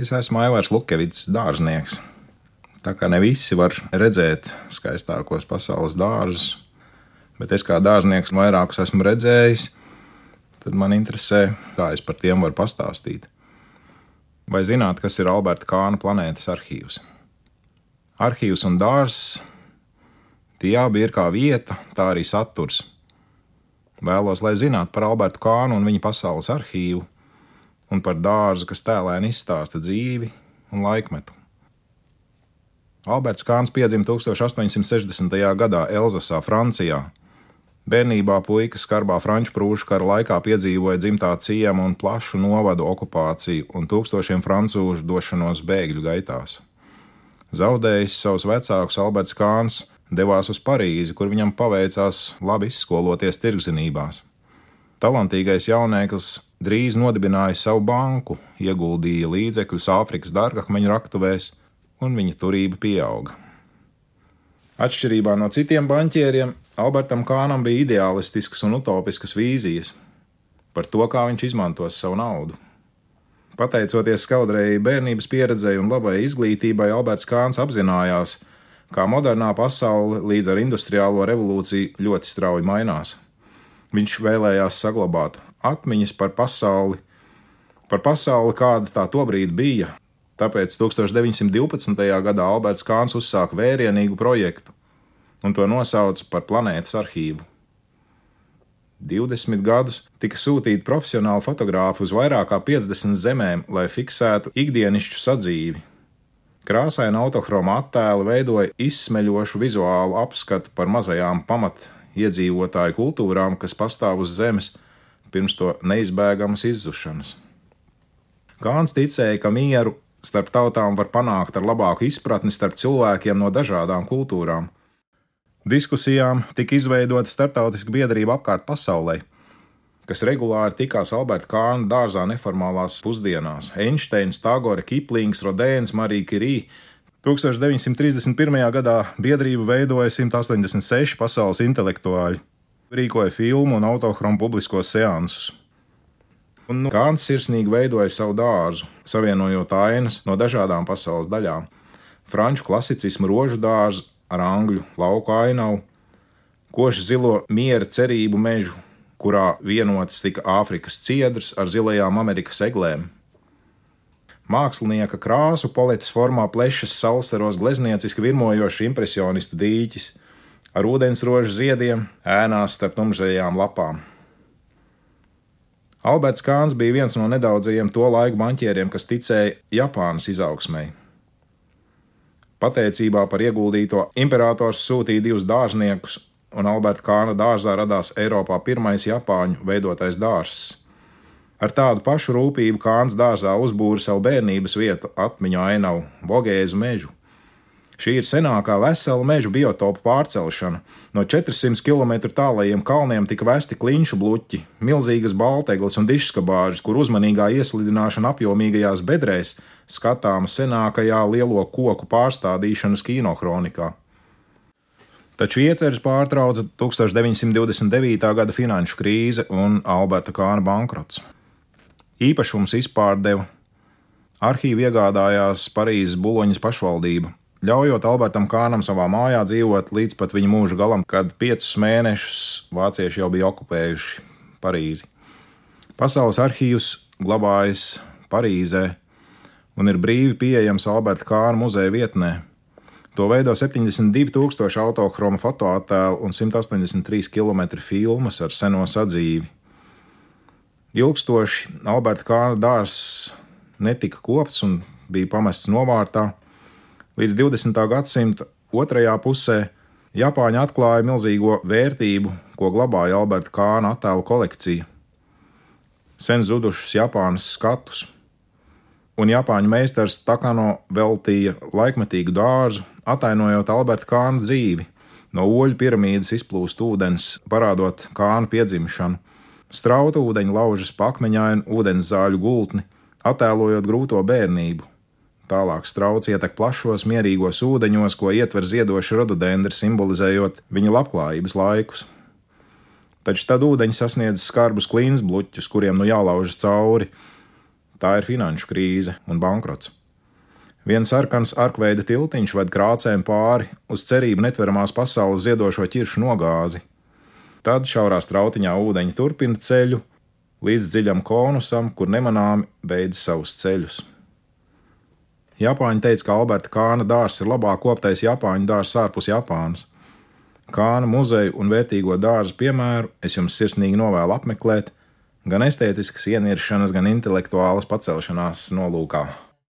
Es esmu Aivārs Lukevits, dārznieks. Tā kā ne visi var redzēt skaistākos pasaules dārzus, bet es kā dārznieks vairākus esmu redzējis, tad man interesē, kā es par tiem varu pastāstīt. Vai zināt, kas ir Alberta Kāna planētas arhīvs? Arhīvs un dārzs tie abi ir kā vieta, tā arī saturs. Vēlos, lai zinātu par Albertu Kānu un viņa pasaules arhīvu, un par dārzu, kas tēlēni izstāsta dzīvi un laikmetu. Alberts Kāns piedzima 1860. gadā Elzasā, Francijā. Bērnībā puika skarbā franču prūšu kara laikā piedzīvoja dzimtā ciema un plašu novadu okupāciju un tūkstošiem francūžu došanos bēgļu gaitās. Zaudējis savus vecākus, Alberts Kāns devās uz Parīzi, kur viņam paveicās labi izskoloties tirgzinībās. Talantīgais jauneklis drīz nodibināja savu banku, ieguldīja līdzekļus Āfrikas dārgakmeņu raktuvēs, un viņa turība pieauga. Atšķirībā no citiem banķieriem, Albertam Kānam bija ideālistiskas un utopiskas vīzijas par to, kā viņš izmantos savu naudu. Pateicoties skaudrējai bērnības pieredzei un labai izglītībai, Alberts Kāns apzinājās, kā modernā pasaule līdz ar industriālo revolūciju ļoti strauji mainās. Viņš vēlējās saglabāt atmiņas par pasauli, par pasauli, kāda tā tobrīd bija. Tāpēc 1912. gadā Alberts Kāns uzsāka vērienīgu projektu un to nosauca par planētas arhīvu. 20 gadus tika sūtīti profesionāli fotogrāfi uz vairāk kā 50 zemēm, lai fiksētu ikdienišķu sadzīvi. Krāsaina autochroma attēli veidoja izsmeļošu vizuālu apskatu par mazajām pamat iedzīvotāju kultūrām, kas pastāv uz Zemes pirms to neizbēgamas izzušanas. Kāns ticēja, ka mieru starp tautām var panākt ar labāku izpratni starp cilvēkiem no dažādām kultūrām. Diskusijām tika izveidota starptautiska biedrība apkārt pasaulē, kas regulāri tikās Alberta Kāna dārzā neformālās pusdienās. Einsteins, Tagore, Kiplings, Rodēns, Marija Kirī 1931. gadā biedrību veidoja 186 pasaules intelektuāļi, rīkoja filmu un autochromu publiskos seansus. Un nu, Kāns sirsnīgi veidoja savu dārzu, savienojot ainas no dažādām pasaules daļām - franču klasicismu rožu dārzu ar angļu lauku ainavu, koši zilo miera cerību mežu, kurā vienots tika Āfrikas ciedrs ar zilajām Amerikas eglēm. Mākslinieka krāsu paletes formā plešas salsteros gleznieciski virmojošs impresionistu dīķis, ar ūdensrožu ziediem, ēnās starp tumšajām lapām. Alberts Kāns bija viens no nedaudzajiem to laiku banķieriem, kas ticēja Japānas izaugsmai. Pateicībā par ieguldīto imperators sūtīja divus dārzniekus, un Alberta Kāna dārzā radās Eiropā pirmais Japāņu veidotais dārzs. Ar tādu pašu rūpību Kāns dārzā uzbūra savu bērnības vietu atmiņu ainavu Vogēzu mežu. Šī ir senākā vesela meža biotopa pārcelšana. No 400 km tālajiem kalniem tika vesti klinšu bluķi, milzīgas balteglas un dišskabāžas, kur uzmanīgā ieslidināšana apjomīgajās bedrēs skatāma senākajā lielo koku pārstādīšanas kinohronikā. Taču ieceres pārtrauca 1929. gada finanšu krīze un Alberta Kāna bankrots īpašums izpārdeva. Arhīvi iegādājās Parīzes buloņas pašvaldība, ļaujot Albertam Kānam savā mājā dzīvot līdz pat viņa mūža galam, kad piecus mēnešus vācieši jau bija okupējuši Parīzi. Pasaules arhīvs glabājas Parīzē un ir brīvi pieejams Alberta Kāna muzeja vietnē. To veido 72,000 autochroma fotoattēlu un 183 km filmas ar seno sadzīvi. Ilgstoši Alberta Kāna dārzs netika kopts un bija pamests novārtā. Līdz 20. gadsimta otrajā pusē Japāņi atklāja milzīgo vērtību, ko glabāja Alberta Kāna attēlu kolekcija. Sen zudušus Japānas skatus, un Japāņu meistars Takano veltīja laikmetīgu dārzu, atainojot Alberta Kāna dzīvi. No oļu piramīdas izplūst ūdens, parādot Kāna piedzimšanu Strauta ūdeņa laužas pakmeņainu ūdens zāļu gultni, attēlojot grūto bērnību. Tālāk strauts ietek plašos, mierīgos ūdeņos, ko ietver ziedoši rododendri, simbolizējot viņa labklājības laikus. Taču tad ūdeņi sasniedz skarbus klīns bluķus, kuriem nu jālaužas cauri. tā ir finanšu krīze un bankrots. Viens sarkans arkveida tiltiņš ved krācēm pāri uz cerību netveramās pasaules ziedošo ķiršu nogāzi. Tad šaurā strautiņā ūdeņi turpina ceļu līdz dziļam konusam, kur nemanāmi beidz savus ceļus. Japāņi teica, ka Alberta Kāna dārzs ir labāk koptais Japāņu dārzs ārpus Japānas. Kāna muzeju un vērtīgo dārzu piemēru es jums sirsnīgi novēlu apmeklēt, gan estētiskas ieniršanas, gan intelektuālas pacelšanās nolūkā.